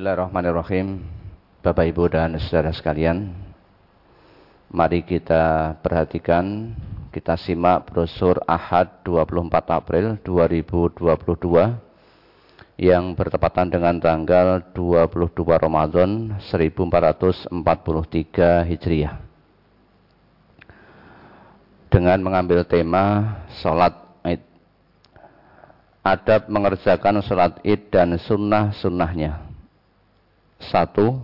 Bismillahirrahmanirrahim. Bapak Ibu dan saudara sekalian, mari kita perhatikan, kita simak brosur Ahad 24 April 2022 yang bertepatan dengan tanggal 22 Ramadan 1443 Hijriah. Dengan mengambil tema sholat id. Adab mengerjakan sholat id dan sunnah-sunnahnya. Satu,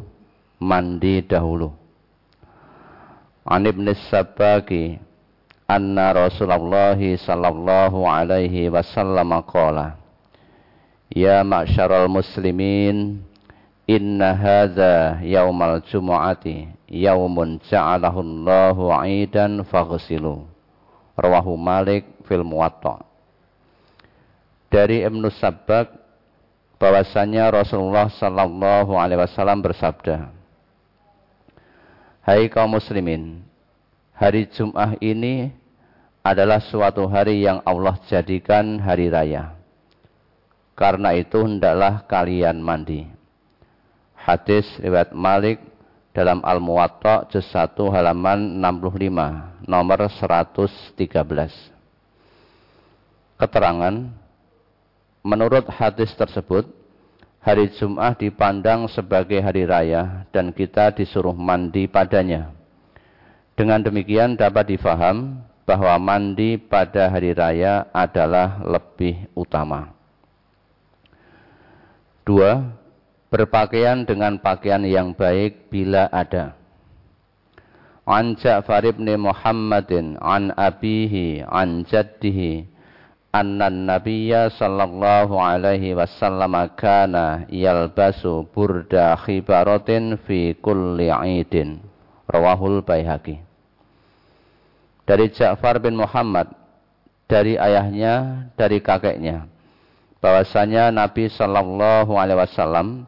mandi dahulu. An ibn Sabaki anna Rasulullah sallallahu alaihi wasallam qala Ya ma'syaral muslimin inna hadza yaumal jumu'ati yaumun ja'alahu Allahu 'idan faghsilu rawahu Malik fil Muwatta dari Ibnu Sabbak bahwasanya Rasulullah sallallahu alaihi wasallam bersabda Hai kaum muslimin, hari Jum'ah ini adalah suatu hari yang Allah jadikan hari raya. Karena itu hendaklah kalian mandi. Hadis riwayat Malik dalam Al-Muwatta juz 1 halaman 65 nomor 113. Keterangan Menurut hadis tersebut hari Jum'ah dipandang sebagai hari raya dan kita disuruh mandi padanya. Dengan demikian dapat difaham bahwa mandi pada hari raya adalah lebih utama. Dua, berpakaian dengan pakaian yang baik bila ada. An Ja'far ibn Muhammadin an abihi an jaddihi anna nabiyya sallallahu alaihi wasallam kana yalbasu burda khibaratin fi kulli idin. Rawahul baihaqi. Dari Ja'far bin Muhammad dari ayahnya dari kakeknya bahwasanya Nabi sallallahu alaihi wasallam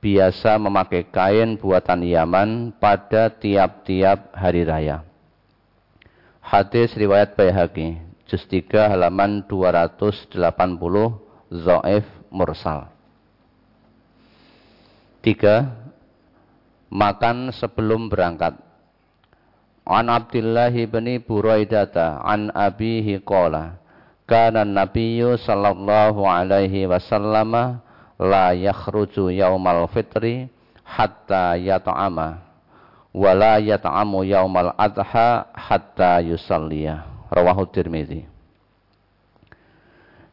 biasa memakai kain buatan Yaman pada tiap-tiap hari raya. Hadis riwayat Baihaqi juz 3 halaman 280 Zo'if Mursal. 3. Makan sebelum berangkat. An Abdullah bin Buraidata an abihi qala kana nabiyyu sallallahu alaihi wasallam la yakhruju yaumal fitri hatta yata'ama wa la yata'amu yaumal adha hatta yusalliyah rawahu Tirmizi.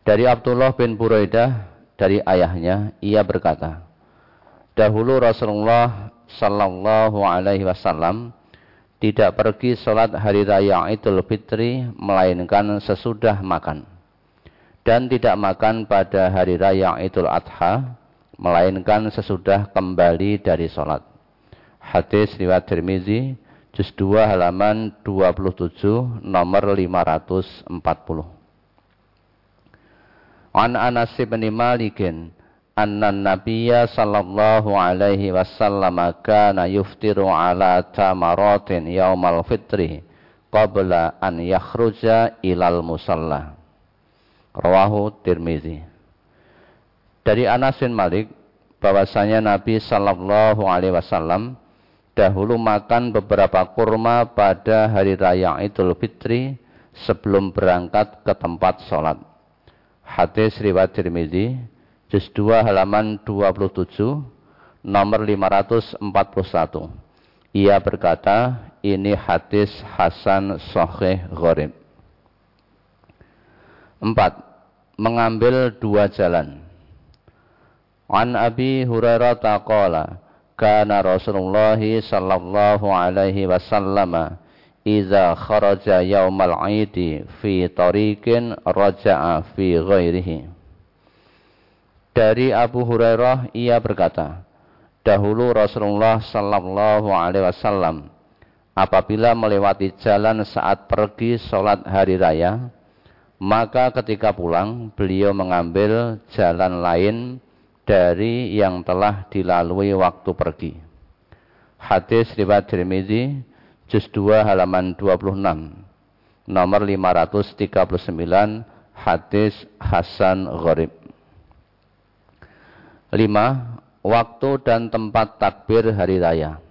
Dari Abdullah bin Buraidah dari ayahnya ia berkata, dahulu Rasulullah sallallahu alaihi wasallam tidak pergi sholat hari raya Idul Fitri melainkan sesudah makan dan tidak makan pada hari raya Idul Adha melainkan sesudah kembali dari sholat. Hadis riwayat Tirmizi juz 2 halaman 27 nomor 540. An Anas bin Malikin anna nabiyya sallallahu alaihi wasallam kana yuftiru ala tamaratin yaumal fitri qabla an yakhruja ilal musalla. Rawahu Tirmizi. Dari Anas bin Malik bahwasanya Nabi sallallahu alaihi wasallam dahulu makan beberapa kurma pada hari raya Idul Fitri sebelum berangkat ke tempat sholat. Hadis riwayat Tirmizi, juz 2 halaman 27, nomor 541. Ia berkata, ini hadis Hasan Sahih Gharib. Empat, mengambil dua jalan. An Abi Hurairah taqala, kana Rasulullah sallallahu alaihi wasallam idza kharaja yaumal aidi fi tariqin raja'a fi ghairihi. Dari Abu Hurairah ia berkata dahulu Rasulullah sallallahu alaihi wasallam apabila melewati jalan saat pergi sholat hari raya maka ketika pulang beliau mengambil jalan lain dari yang telah dilalui waktu pergi. Hadis riwayat Tirmizi juz 2 halaman 26 nomor 539 hadis Hasan Gharib. 5. waktu dan tempat takbir hari raya.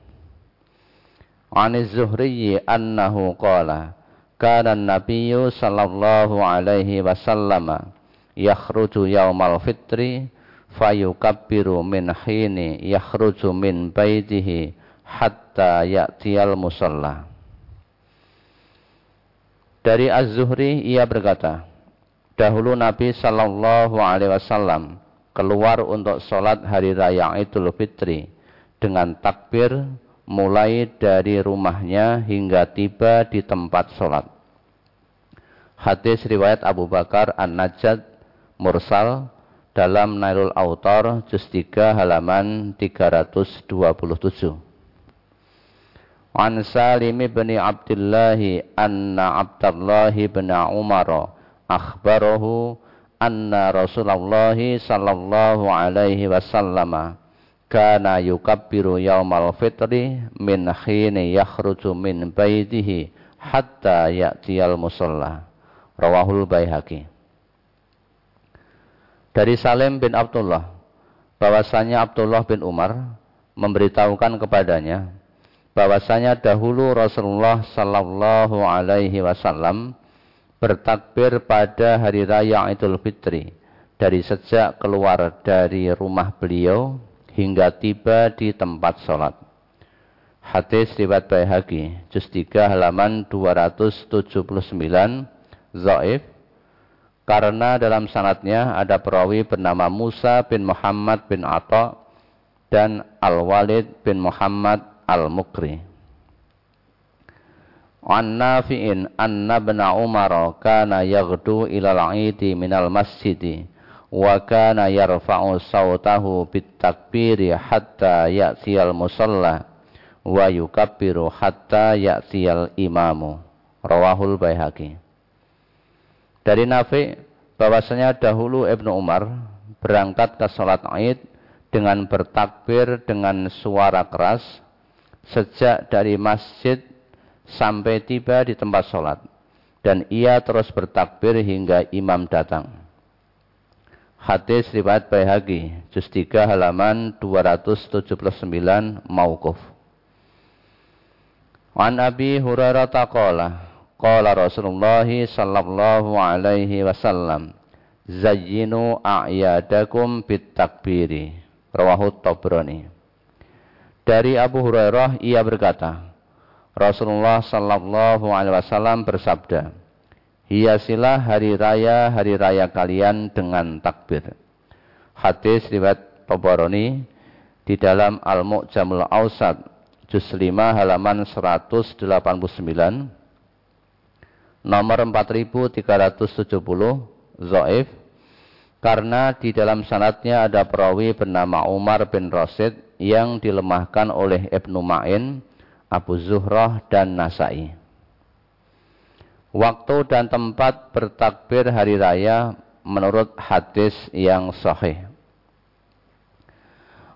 Aniz Zuhri annahu qala kana an-nabiyyu sallallahu alaihi wasallam yakhruju yaumal fitri fayukabbiru min hini yakhruju min baitihi hatta ya'tiyal musalla. Dari Az-Zuhri ia berkata, dahulu Nabi sallallahu alaihi wasallam keluar untuk sholat hari raya Idul Fitri dengan takbir mulai dari rumahnya hingga tiba di tempat sholat. Hadis riwayat Abu Bakar An-Najjad Mursal dalam Nailul Autor juz 3 halaman 327. An Salim bin Abdullah anna Abdullah bin Umar akhbarahu anna Rasulullah sallallahu alaihi wasallam kana yukabbiru yaumal fitri min khini yakhruju min baitihi hatta ya'tiyal musalla rawahul baihaqi dari Salim bin Abdullah bahwasanya Abdullah bin Umar memberitahukan kepadanya bahwasanya dahulu Rasulullah sallallahu alaihi wasallam bertakbir pada hari raya Idul Fitri dari sejak keluar dari rumah beliau hingga tiba di tempat sholat. Hadis riwayat Baihaqi, juz 3 halaman 279, Zaif, karena dalam sanatnya ada perawi bernama Musa bin Muhammad bin Atta dan Al-Walid bin Muhammad Al-Mukri. An Nafi'in anna bin Umar kana yaghdu ila al-'idi minal masjidi wa kana yarfa'u sawtahu bit takbiri hatta ya'tiyal musalla wa yukabbiru hatta ya'tiyal imamu rawahul baihaqi dari Nafi bahwasanya dahulu Ibnu Umar berangkat ke salat Id dengan bertakbir dengan suara keras sejak dari masjid sampai tiba di tempat sholat. Dan ia terus bertakbir hingga imam datang. Hadis riwayat Baihaqi, juz 3 halaman 279 mauquf. An Abi Hurairah taqala, qala Rasulullah sallallahu alaihi wasallam, zayyinu a'yadakum bit takbiri. Rawahu Tabrani. Dari Abu Hurairah ia berkata, Rasulullah Sallallahu Alaihi Wasallam bersabda, hiasilah hari raya hari raya kalian dengan takbir. Hadis riwayat Tabarani di dalam Al-Mu'jamul Ausat juz 5 halaman 189 nomor 4370 Zaif karena di dalam sanatnya ada perawi bernama Umar bin Rasid yang dilemahkan oleh Ibnu Ma'in Abu Zuhrah dan Nasai. Waktu dan tempat bertakbir hari raya menurut hadis yang sahih.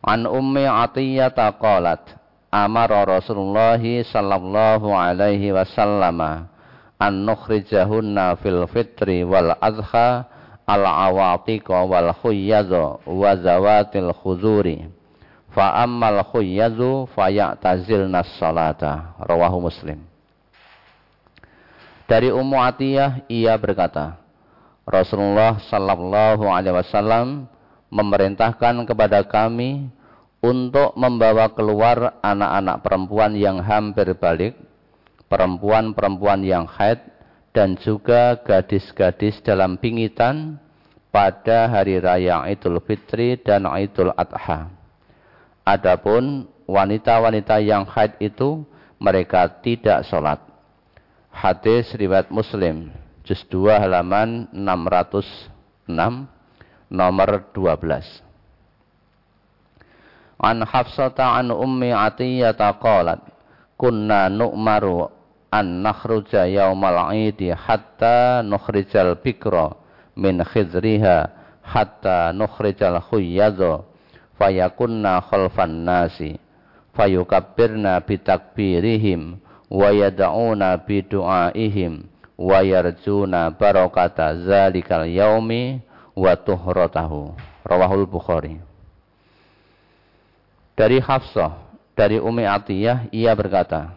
An Ummi Atiyah qalat amara Rasulullah sallallahu alaihi wasallam an nukhrijahunna fil fitri wal adha al awatiqa wal khuyyadha wa zawatil khuzuri Fa ammal khuyyazu fayatazilna salata. Rawahu Muslim. Dari Ummu Atiyah ia berkata, Rasulullah sallallahu alaihi wasallam memerintahkan kepada kami untuk membawa keluar anak-anak perempuan yang hampir balik, perempuan-perempuan yang haid dan juga gadis-gadis dalam pingitan pada hari raya Idul Fitri dan Idul Adha. Adapun wanita-wanita yang haid itu mereka tidak sholat. Hadis riwayat Muslim, juz 2 halaman 606, nomor 12. An Hafsata an Ummi Atiyata qalat, kunna nu'maru an nakhruja yaumal 'idi hatta nukhrijal bikra min khidriha hatta nukhrijal khuyyadha fayakunna khalfan nasi fayukabbirna bitakbirihim wa yad'una bidu'aihim wa yarjuna barakata zalikal yaumi wa tuhratahu. Rawahul bukhari. Dari Hafsah, dari Umi Atiyah, ia berkata,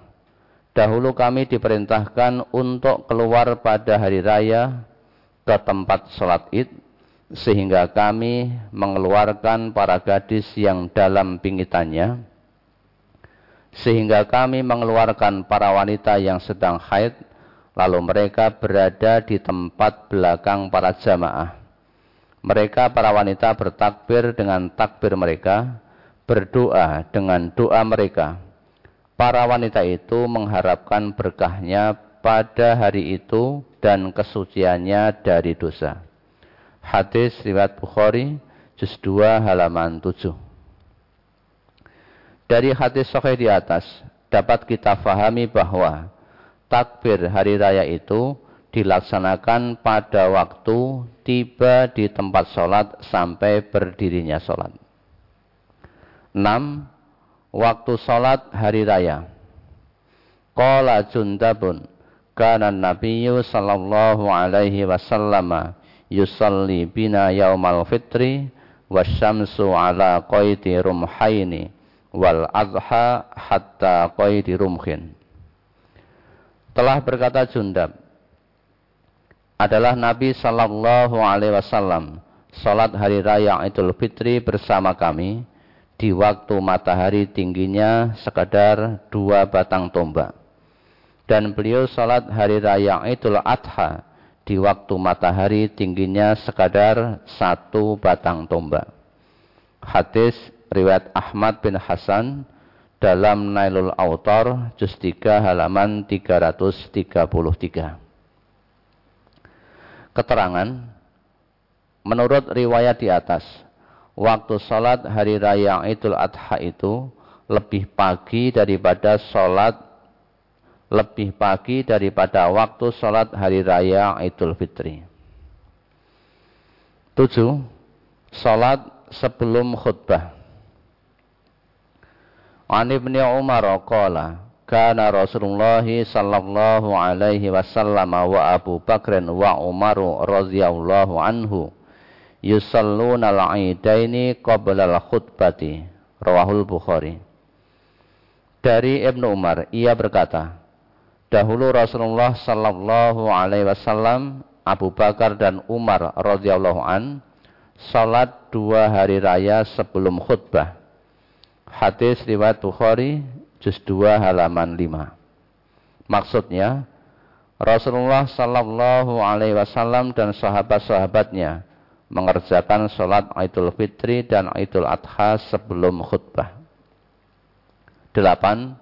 Dahulu kami diperintahkan untuk keluar pada hari raya ke tempat sholat id, sehingga kami mengeluarkan para gadis yang dalam pingitannya, sehingga kami mengeluarkan para wanita yang sedang haid, lalu mereka berada di tempat belakang para jamaah. Mereka para wanita bertakbir dengan takbir mereka, berdoa dengan doa mereka. Para wanita itu mengharapkan berkahnya pada hari itu dan kesuciannya dari dosa. Hadis riwayat Bukhari juz 2 halaman 7. Dari hadis sahih di atas dapat kita fahami bahwa takbir hari raya itu dilaksanakan pada waktu tiba di tempat sholat sampai berdirinya sholat. 6. Waktu salat hari raya. Qala Jundabun kana Nabiyyu sallallahu alaihi wasallam yusalli bina yaumal fitri wasyamsu ala qaidi rumhaini wal adha hatta qaidi rumhin. Telah berkata Jundab adalah Nabi sallallahu alaihi wasallam salat hari raya Idul Fitri bersama kami di waktu matahari tingginya sekadar dua batang tombak. Dan beliau salat hari raya Idul Adha di waktu matahari tingginya sekadar satu batang tombak. Hadis riwayat Ahmad bin Hasan dalam Nailul Autor juz 3 halaman 333. Keterangan menurut riwayat di atas waktu sholat hari raya Idul Adha itu lebih pagi daripada sholat lebih pagi daripada waktu sholat hari raya Idul Fitri. Tujuh, sholat sebelum khutbah. An Ibni Umar qala kana Rasulullah sallallahu alaihi wasallam wa Abu Bakr wa Umar radhiyallahu anhu yusalluna al-aidaini qabla al-khutbati rawahul Bukhari. Dari Ibnu Umar ia berkata dahulu Rasulullah sallallahu alaihi wasallam Abu Bakar dan Umar radhiyallahu an salat dua hari raya sebelum khutbah. Hadis riwayat Bukhari juz 2 halaman 5 maksudnya Rasulullah sallallahu alaihi wasallam dan sahabat-sahabatnya mengerjakan sholat Idul Fitri dan Idul Adha sebelum khutbah. Delapan,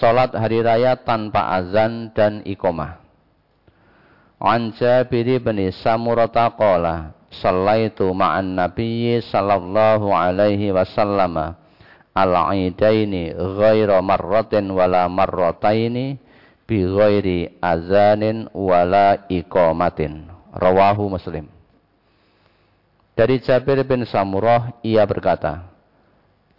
sholat hari raya tanpa azan dan ikomah. An Jabir bin Samurata qala Sallaitu ma'an nabiyyi sallallahu alaihi wasallam al-aidaini ghaira marratin wala marrataini bi ghairi azanin wala iqamatin rawahu muslim dari Jabir bin Samurah, ia berkata,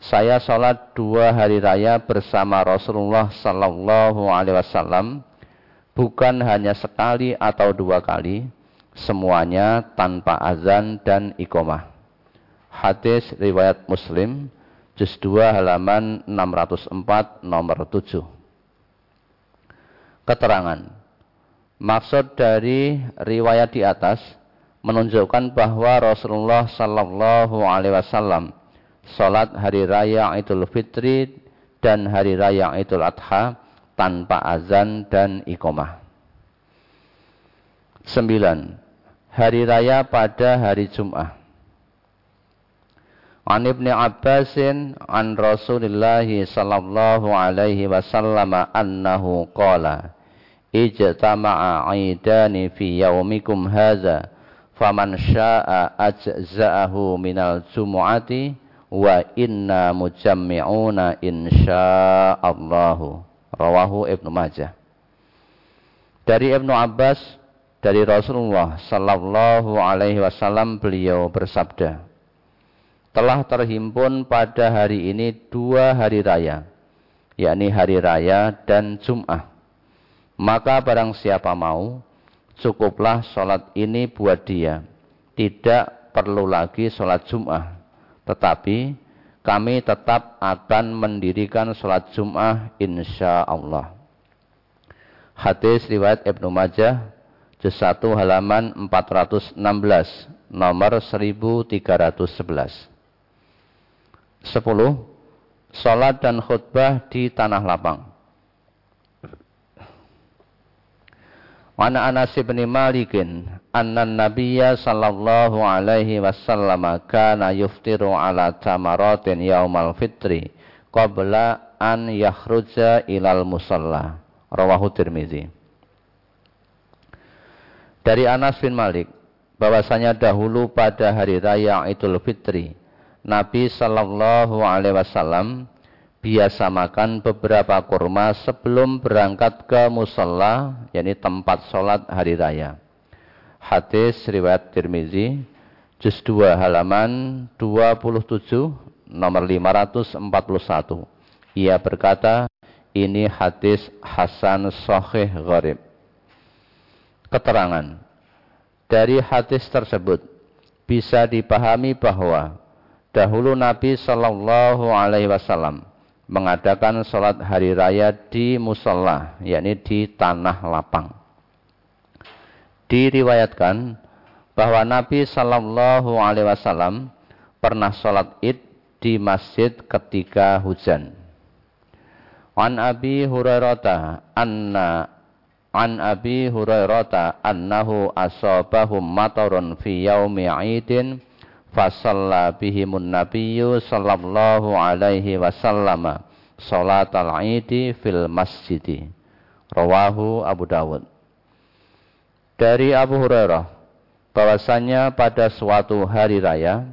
saya sholat dua hari raya bersama Rasulullah Sallallahu Alaihi Wasallam, bukan hanya sekali atau dua kali, semuanya tanpa azan dan ikomah. Hadis riwayat Muslim, juz 2 halaman 604 nomor 7. Keterangan. Maksud dari riwayat di atas menunjukkan bahwa Rasulullah Sallallahu Alaihi Wasallam sholat hari raya Idul Fitri dan hari raya Idul Adha tanpa azan dan ikomah. Sembilan, hari raya pada hari Jum'ah. An Ibni Abbasin an Rasulullah sallallahu alaihi wasallam annahu qala ijtama'a aidani fi yaumikum hadza faman syaa ajza'ahu minal jumu'ati wa inna mujammi'una insyaallahu. Rawahu Ibnu Majah. Dari Ibnu Abbas dari Rasulullah sallallahu alaihi wasallam beliau bersabda telah terhimpun pada hari ini dua hari raya yakni hari raya dan Jum'ah. Maka barang siapa mau cukuplah sholat ini buat dia. Tidak perlu lagi sholat Jum'ah. Tetapi kami tetap akan mendirikan sholat Jum'ah insya Allah. Hadis riwayat Ibnu Majah, juz 1 halaman 416, nomor 1311. 10. Sholat dan khutbah di tanah lapang. Wana Anas bin Malikin anna nabiyya sallallahu alaihi wasallam kana yuftiru ala tamaratin yaumal fitri qabla an yakhruja ilal musalla. Rawahu Tirmizi. Dari Anas bin Malik bahwasanya dahulu pada hari raya Idul Fitri Nabi sallallahu alaihi wasallam biasa makan beberapa kurma sebelum berangkat ke musalla, yakni tempat sholat hari raya. Hadis riwayat Tirmizi, juz 2 halaman 27, nomor 541. Ia berkata, ini hadis Hasan Sahih Gharib. Keterangan. Dari hadis tersebut, bisa dipahami bahwa dahulu Nabi Shallallahu Alaihi Wasallam mengadakan sholat hari raya di musola, yakni di tanah lapang. Diriwayatkan bahwa Nabi Shallallahu Alaihi Wasallam pernah sholat id di masjid ketika hujan. An Abi Hurairah anna An Abi Hurairah annahu asabahum matarun fi yaumi 'idin fasalla bihimun nabiyyu sallallahu alaihi wasallam salatal idi fil masjidi rawahu Abu Dawud. Dari Abu Hurairah bahwasanya pada suatu hari raya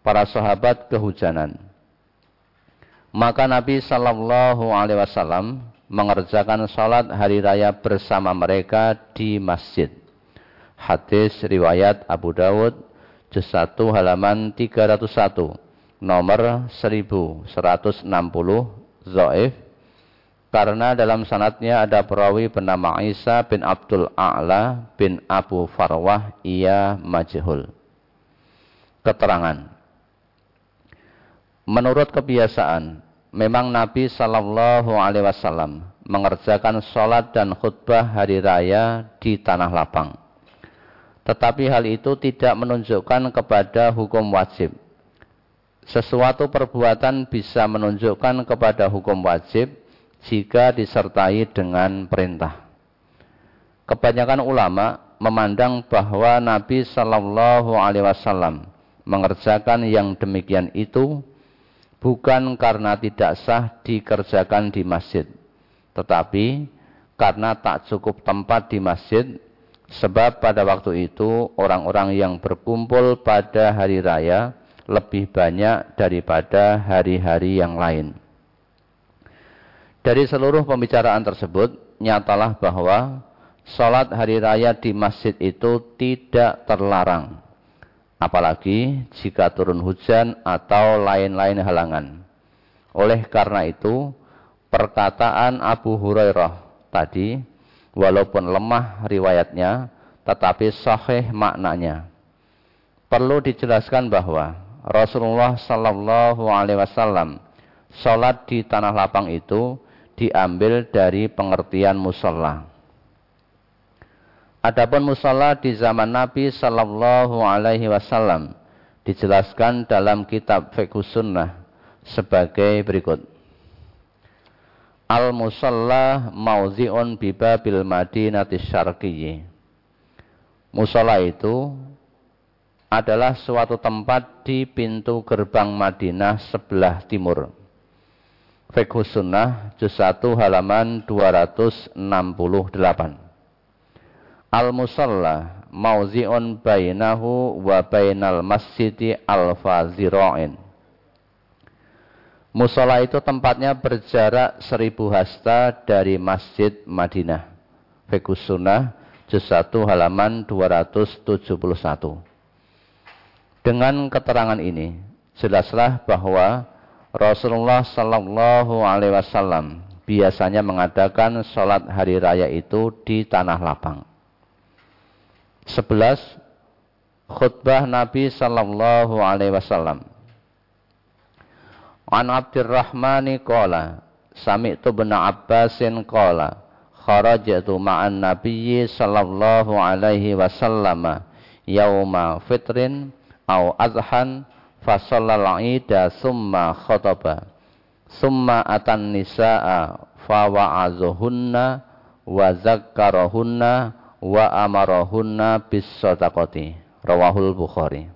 para sahabat kehujanan. Maka Nabi sallallahu alaihi wasallam mengerjakan salat hari raya bersama mereka di masjid. Hadis riwayat Abu Dawud juz 1 halaman 301 nomor 1160 Zoif karena dalam sanatnya ada perawi bernama Isa bin Abdul A'la bin Abu Farwah ia majhul. Keterangan Menurut kebiasaan, memang Nabi Shallallahu Alaihi Wasallam mengerjakan sholat dan khutbah hari raya di tanah lapang. Tetapi hal itu tidak menunjukkan kepada hukum wajib. Sesuatu perbuatan bisa menunjukkan kepada hukum wajib jika disertai dengan perintah. Kebanyakan ulama memandang bahwa Nabi Shallallahu Alaihi Wasallam mengerjakan yang demikian itu bukan karena tidak sah dikerjakan di masjid, tetapi karena tak cukup tempat di masjid Sebab pada waktu itu orang-orang yang berkumpul pada hari raya lebih banyak daripada hari-hari yang lain. Dari seluruh pembicaraan tersebut, nyatalah bahwa sholat hari raya di masjid itu tidak terlarang. Apalagi jika turun hujan atau lain-lain halangan. Oleh karena itu, perkataan Abu Hurairah tadi walaupun lemah riwayatnya, tetapi sahih maknanya. Perlu dijelaskan bahwa Rasulullah Sallallahu Alaihi Wasallam sholat di tanah lapang itu diambil dari pengertian musola. Adapun musola di zaman Nabi Sallallahu Alaihi Wasallam dijelaskan dalam kitab Fiqh Sunnah sebagai berikut. Al-musalla mauzi'un bibabil madinati syarqiyyi. Musalla itu adalah suatu tempat di pintu gerbang Madinah sebelah timur. Fiqh Sunnah juz 1 halaman 268. Al-musalla mauzi'un bainahu wa bainal masjidi al-fazira'in. Musola itu tempatnya berjarak seribu hasta dari Masjid Madinah. Fikus Sunnah, juz 1 halaman 271. Dengan keterangan ini, jelaslah bahwa Rasulullah Sallallahu Alaihi Wasallam biasanya mengadakan sholat hari raya itu di tanah lapang. 11. Khutbah Nabi Sallallahu Alaihi Wasallam An Abdurrahmani qala sami'tu bin Abbasin qala kharajtu ma'an nabiyyi sallallahu alaihi wasallam yauma fitrin au adhan fa shallal ida summa khataba summa atan nisaa fa wa'azuhunna wa zakkarahunna wa amarahunna bis sadaqati. Rawahul bukhari.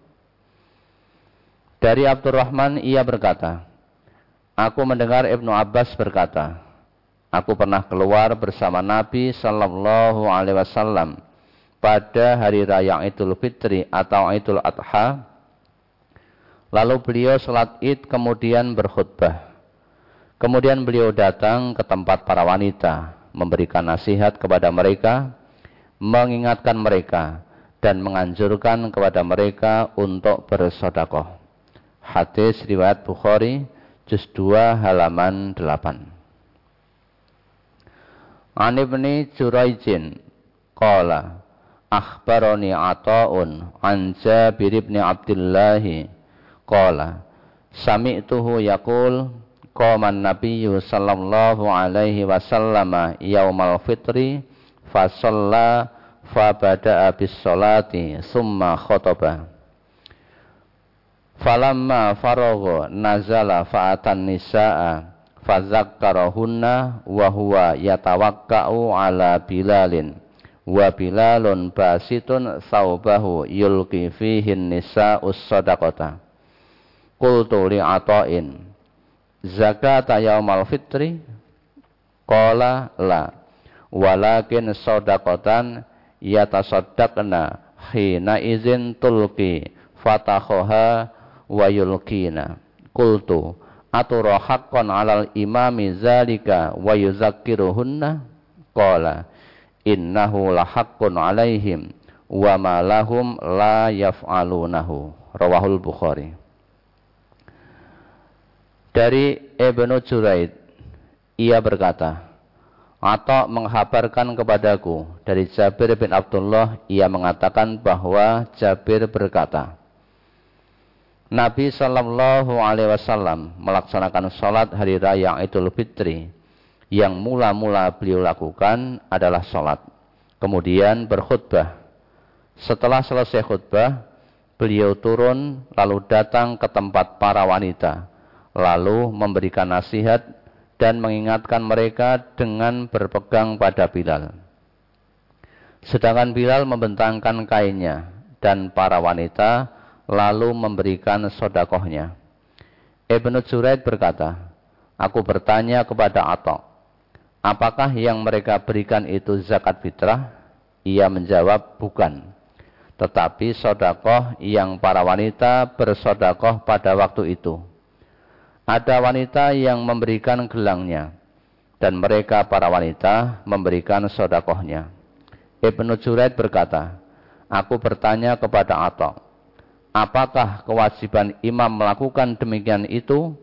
Dari Abdurrahman ia berkata Aku mendengar Ibnu Abbas berkata, Aku pernah keluar bersama Nabi Sallallahu Alaihi Wasallam pada hari raya Idul Fitri atau Idul Adha. Lalu beliau sholat id kemudian berkhutbah. Kemudian beliau datang ke tempat para wanita, memberikan nasihat kepada mereka, mengingatkan mereka, dan menganjurkan kepada mereka untuk bersodakoh. Hadis riwayat Bukhari juz 2 halaman 8. An ibni Juraijin qala akhbarani Ata'un an Jabir ibn Abdullah qala sami'tuhu yaqul qama an-nabiyyu sallallahu alaihi wasallam yaumal fitri fa bada'a bis salati summa khataba Falamma faragha nazala fa'atan nisaa fadzakkarahunna wa huwa yatawakka'u ala bilalin. Wa bilalun basitun saubahu yulqi fihi nisa'us sadaqata. Qultu li ata'in zakata yaumal fitri? Qala la. Walakin sadaqatan yatasaddaqna hina izin tulqi fatakhoha wa yulqina. Qultu atura haqqan 'alal imami zalika wa yuzakkiruhunna? Qala innahu la haqqun 'alaihim wa ma lahum la yaf'alunahu. Rawahul bukhari. Dari Ibnu Juraid ia berkata atau menghabarkan kepadaku dari Jabir bin Abdullah ia mengatakan bahwa Jabir berkata Nabi Shallallahu Alaihi Wasallam melaksanakan sholat hari raya Idul Fitri yang mula-mula beliau lakukan adalah sholat. Kemudian berkhutbah. Setelah selesai khutbah, beliau turun lalu datang ke tempat para wanita, lalu memberikan nasihat dan mengingatkan mereka dengan berpegang pada Bilal. Sedangkan Bilal membentangkan kainnya dan para wanita lalu memberikan sodakohnya. Ibnu Juraid berkata, Aku bertanya kepada Atok, apakah yang mereka berikan itu zakat fitrah? Ia menjawab, bukan. Tetapi sodakoh yang para wanita bersodakoh pada waktu itu. Ada wanita yang memberikan gelangnya, dan mereka para wanita memberikan sodakohnya. Ibnu Juraid berkata, Aku bertanya kepada Atok, Apakah kewajiban imam melakukan demikian itu?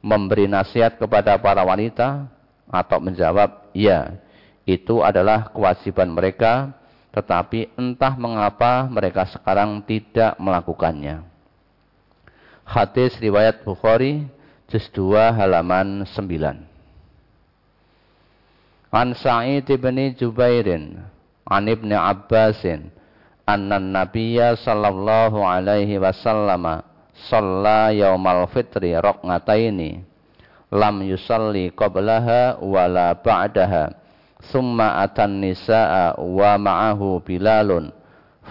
Memberi nasihat kepada para wanita? Atau menjawab, ya, itu adalah kewajiban mereka, tetapi entah mengapa mereka sekarang tidak melakukannya. Hadis riwayat Bukhari, juz 2 halaman 9. An Sa'id bin Jubairin, an Ibn Abbasin, anna nabiyya sallallahu alaihi wasallam shalla yaumal fitri raq'ataini lam yusalli qablaha wala ba'daha summa atan nisaa wa ma'ahu bilalun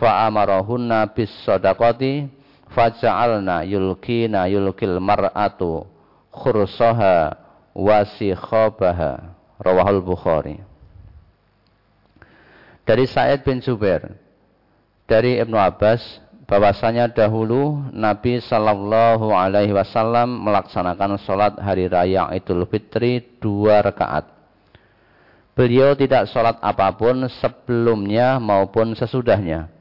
fa amarahunna bis sadaqati faja'alna yulkina yulkil mar'atu khursaha wa sikhabaha. Rawahul bukhari. Dari Sa'id bin Zubair dari Ibnu Abbas bahwasanya dahulu Nabi Shallallahu Alaihi Wasallam melaksanakan sholat hari raya Idul Fitri dua rakaat. Beliau tidak sholat apa pun sebelumnya maupun sesudahnya.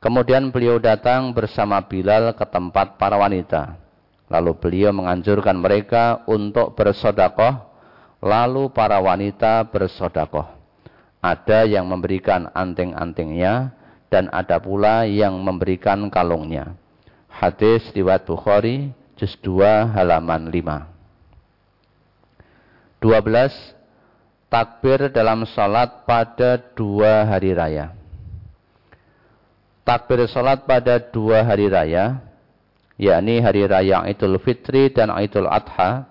Kemudian beliau datang bersama Bilal ke tempat para wanita. Lalu beliau menganjurkan mereka untuk bersodakoh. Lalu para wanita bersodakoh. Ada yang memberikan anting-antingnya dan ada pula yang memberikan kalungnya. Hadis riwayat Bukhari juz 2 halaman 5. 12 takbir dalam salat pada dua hari raya. Takbir salat pada dua hari raya, yakni hari raya Idul Fitri dan Idul Adha,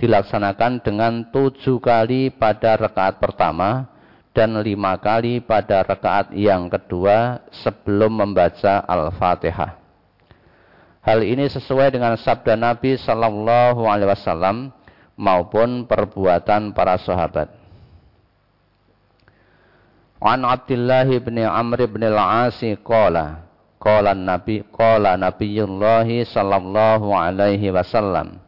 dilaksanakan dengan tujuh kali pada rakaat pertama dan lima kali pada rakaat yang kedua sebelum membaca Al-Fatihah. Hal ini sesuai dengan sabda Nabi Sallallahu Alaihi Wasallam maupun perbuatan para sahabat. An Abdullah bin Amr bin al-As qala qala Nabi qala Nabiyullah sallallahu alaihi wasallam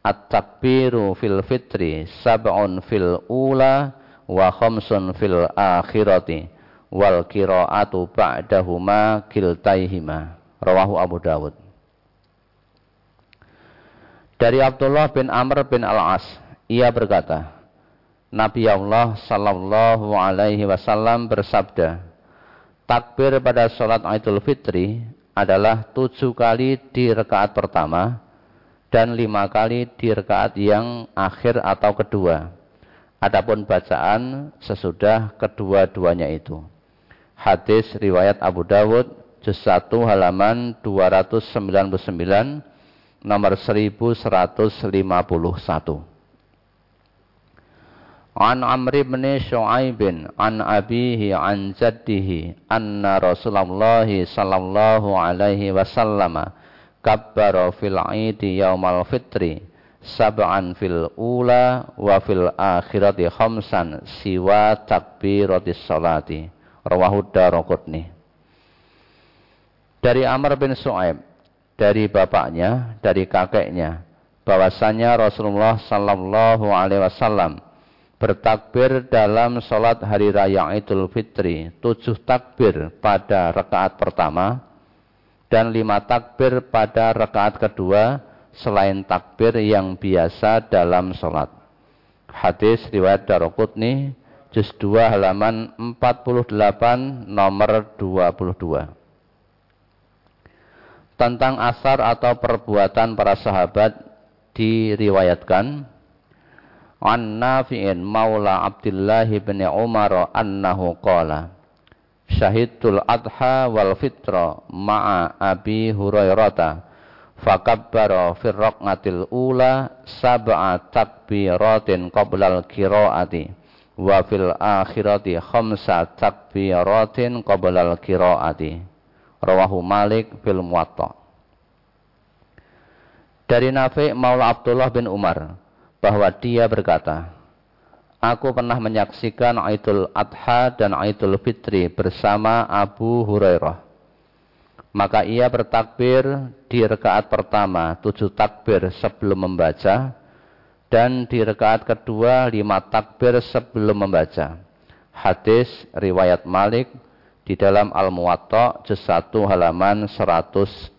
At-takbiru fil fitri sab'un fil ula wa khamsun fil akhirati wal qira'atu ba'dahuma kiltaihima rawahu Abu Dawud dari Abdullah bin Amr bin Al-As, ia berkata, Nabi Allah sallallahu alaihi wasallam bersabda, takbir pada sholat Idul Fitri adalah tujuh kali di rekaat pertama dan lima kali di rekaat yang akhir atau kedua. Adapun bacaan sesudah kedua-duanya itu. Hadis riwayat Abu Dawud, juz 1 halaman 299 nomor 1151. An Amr bin Shu'aib an abihi an jaddihi anna Rasulullah sallallahu alaihi wasallam kabbara fil Eid yaumal fitri sab'an fil ula wa fil akhirati khamsan siwa takbiratis salati. Rawahu Daraqutni Dari Amr bin Shu'aib dari bapaknya, dari kakeknya, bahwasanya Rasulullah Sallallahu Alaihi Wasallam bertakbir dalam sholat hari raya Idul Fitri, tujuh takbir pada rakaat pertama dan lima takbir pada rakaat kedua selain takbir yang biasa dalam sholat. Hadis riwayat Darokutni, juz 2 halaman 48 nomor 22 tentang asar atau perbuatan para sahabat diriwayatkan an Nafi'in maula Abdullah bin Umar annahu qala syahidul adha wal fitra ma'a Abi Hurairata fakabbara fir raqatil ula sab'a takbiratin qabla al qiraati wa fil akhirati khamsa takbiratin qabla al qiraati Rawahu Malik fil Muwatta. Dari Nafi Maula Abdullah bin Umar bahwa dia berkata, Aku pernah menyaksikan Aidul Adha dan Aidul Fitri bersama Abu Hurairah. Maka ia bertakbir di rekaat pertama tujuh takbir sebelum membaca dan di rekaat kedua lima takbir sebelum membaca. Hadis riwayat Malik di dalam Al-Muwatta juz 1 halaman 180.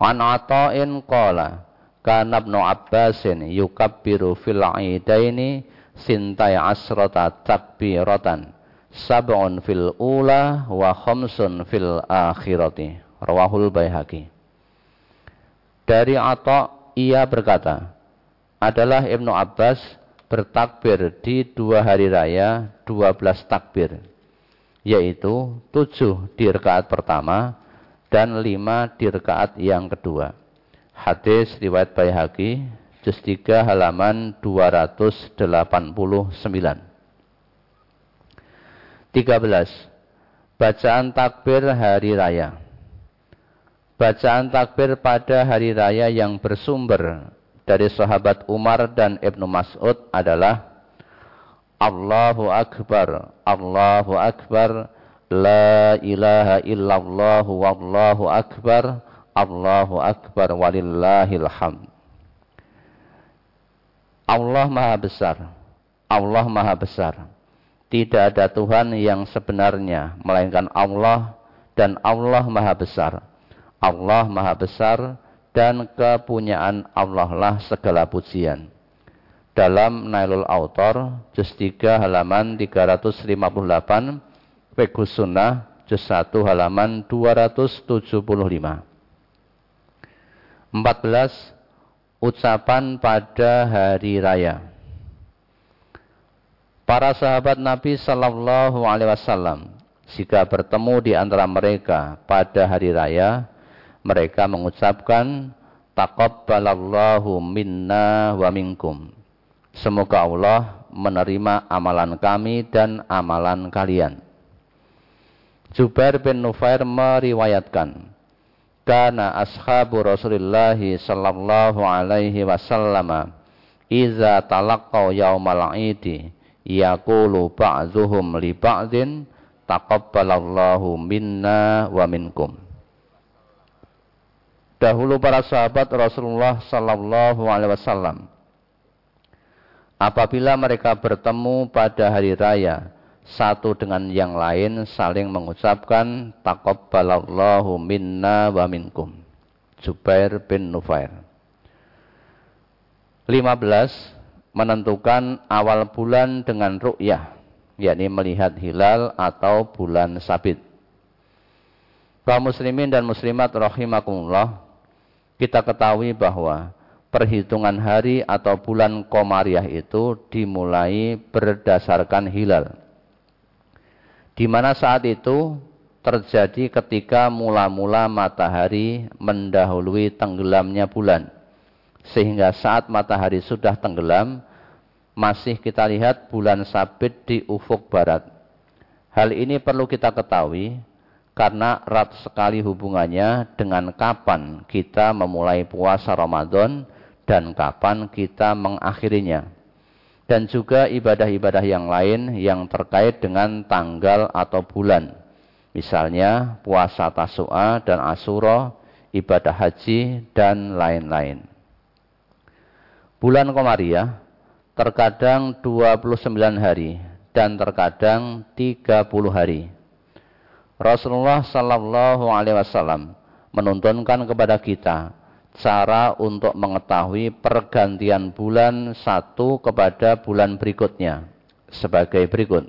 An Ata'in qala kana Ibnu Abbasin yukabbiru fil aidaini sintai asrata takbiratan sab'un fil ula wa khamsun fil akhirati. Rawahul baihaqi. Dari Ata ia berkata adalah Ibnu Abbas bertakbir di dua hari raya dua belas takbir yaitu tujuh di rekaat pertama dan lima di rekaat yang kedua. Hadis riwayat Baihaqi juz 3 halaman 289 13 bacaan takbir hari raya bacaan takbir pada hari raya yang bersumber dari sahabat Umar dan Ibnu Mas'ud adalah Allahu Akbar, Allahu Akbar, La ilaha illallah wallahu akbar, Allahu Akbar walillahil hamd. Allah Maha Besar. Allah Maha Besar. Tidak ada Tuhan yang sebenarnya melainkan Allah dan Allah Maha Besar. Allah Maha Besar dan kepunyaan Allah lah segala pujian. Dalam Nailul Autor, juz 3 halaman 358, Fiqhus Sunnah, juz 1 halaman 275. 14 ucapan pada hari raya. Para sahabat Nabi Sallallahu Alaihi Wasallam jika bertemu di antara mereka pada hari raya, mereka mengucapkan taqabbalallahu minna wa minkum. Semoga Allah menerima amalan kami dan amalan kalian. Jubair bin Nufair meriwayatkan, kana ashabu Rasulullah sallallahu alaihi wasallam iza talaqqau yaumal idi yaqulu ba'dhuhum li ba'din taqabbalallahu minna wa minkum Dahulu para sahabat Rasulullah sallallahu alaihi wasallam apabila mereka bertemu pada hari raya satu dengan yang lain saling mengucapkan taqabbalallahu minna wa minkum. Jubair bin Nufair. 15 menentukan awal bulan dengan ru'yah, yakni melihat hilal atau bulan sabit. Kaum muslimin dan muslimat rahimakumullah, kita ketahui bahwa perhitungan hari atau bulan komariah itu dimulai berdasarkan hilal di mana saat itu terjadi ketika mula-mula matahari mendahului tenggelamnya bulan. Sehingga saat matahari sudah tenggelam, masih kita lihat bulan sabit di ufuk barat. Hal ini perlu kita ketahui karena erat sekali hubungannya dengan kapan kita memulai puasa Ramadan dan kapan kita mengakhirinya dan juga ibadah-ibadah yang lain yang terkait dengan tanggal atau bulan. Misalnya puasa Tasu'a dan Asura, ibadah haji, dan lain-lain. Bulan Komariah terkadang 29 hari dan terkadang 30 hari. Rasulullah Sallallahu Alaihi Wasallam menuntunkan kepada kita cara untuk mengetahui pergantian bulan satu kepada bulan berikutnya sebagai berikut.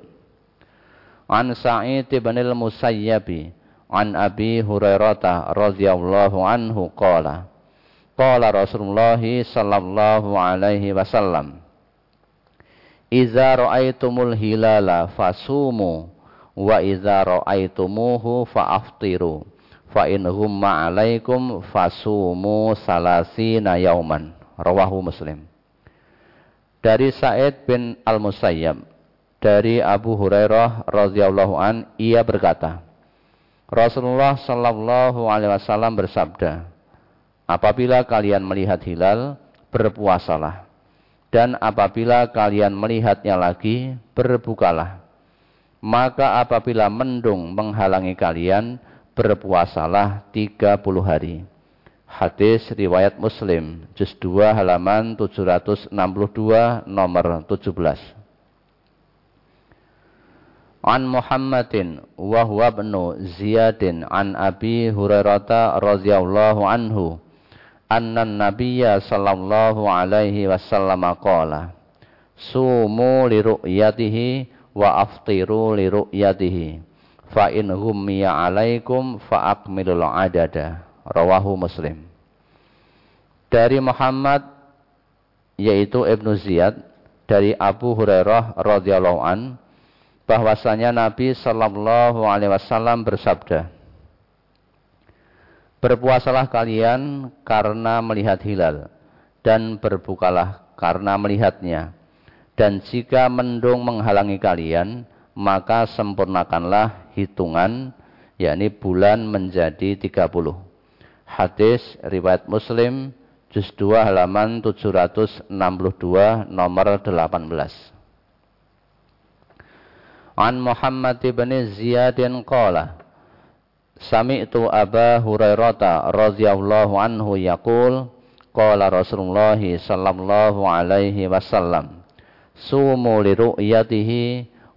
An Sa'id bin al-Musayyabi an Abi Hurairah radhiyallahu anhu qala Qala Rasulullah sallallahu alaihi wasallam Iza ra'aitumul hilala fasumu wa iza ra'aitumuhu fa'aftiru fa in humma alaikum fasumu salasina yauman. Rawahu muslim. Dari Sa'id bin Al-Musayyab dari Abu Hurairah radhiyallahu an ia berkata Rasulullah sallallahu alaihi wasallam bersabda Apabila kalian melihat hilal berpuasalah dan apabila kalian melihatnya lagi berbukalah maka apabila mendung menghalangi kalian berpuasalah 30 hari. Hadis riwayat Muslim, juz 2 halaman 762 nomor 17. An Muhammadin wa huwa ibnu Ziyadin an Abi Hurairah radhiyallahu anhu anna nabiyya sallallahu alaihi wasallam qala sumu li ru'yatihi wa aftiru li ru'yatihi fa in hummiya alaikum fa akmilul adada. Rawahu muslim. Dari Muhammad yaitu Ibnu Ziyad dari Abu Hurairah radhiyallahu an bahwasanya Nabi sallallahu alaihi wasallam bersabda Berpuasalah kalian karena melihat hilal dan berbukalah karena melihatnya dan jika mendung menghalangi kalian maka sempurnakanlah hitungan yakni bulan menjadi 30. Hadis riwayat Muslim juz 2 halaman 762 nomor 18. An Muhammad bin Ziyadin qala Sami'tu Aba Hurairah radhiyallahu anhu yaqul qala Rasulullah sallallahu alaihi wasallam sumu li ru'yatihi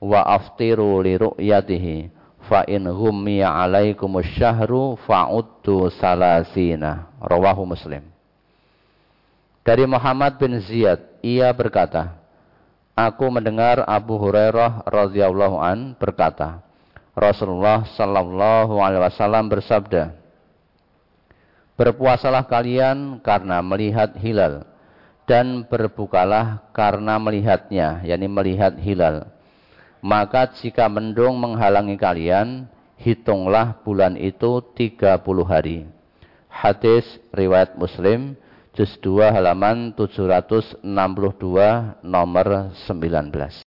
wa aftiru li ru'yatihi fa in ghummiya alaikumus syahru fa'uddu salasina rawahu muslim. Dari Muhammad bin Ziyad ia berkata aku mendengar Abu Hurairah radhiyallahu an berkata Rasulullah sallallahu alaihi wasallam bersabda Berpuasalah kalian karena melihat hilal dan berbukalah karena melihatnya, yakni melihat hilal. Maka jika mendung menghalangi kalian, hitunglah bulan itu 30 hari. Hadis riwayat Muslim juz 2 halaman 762 nomor 19.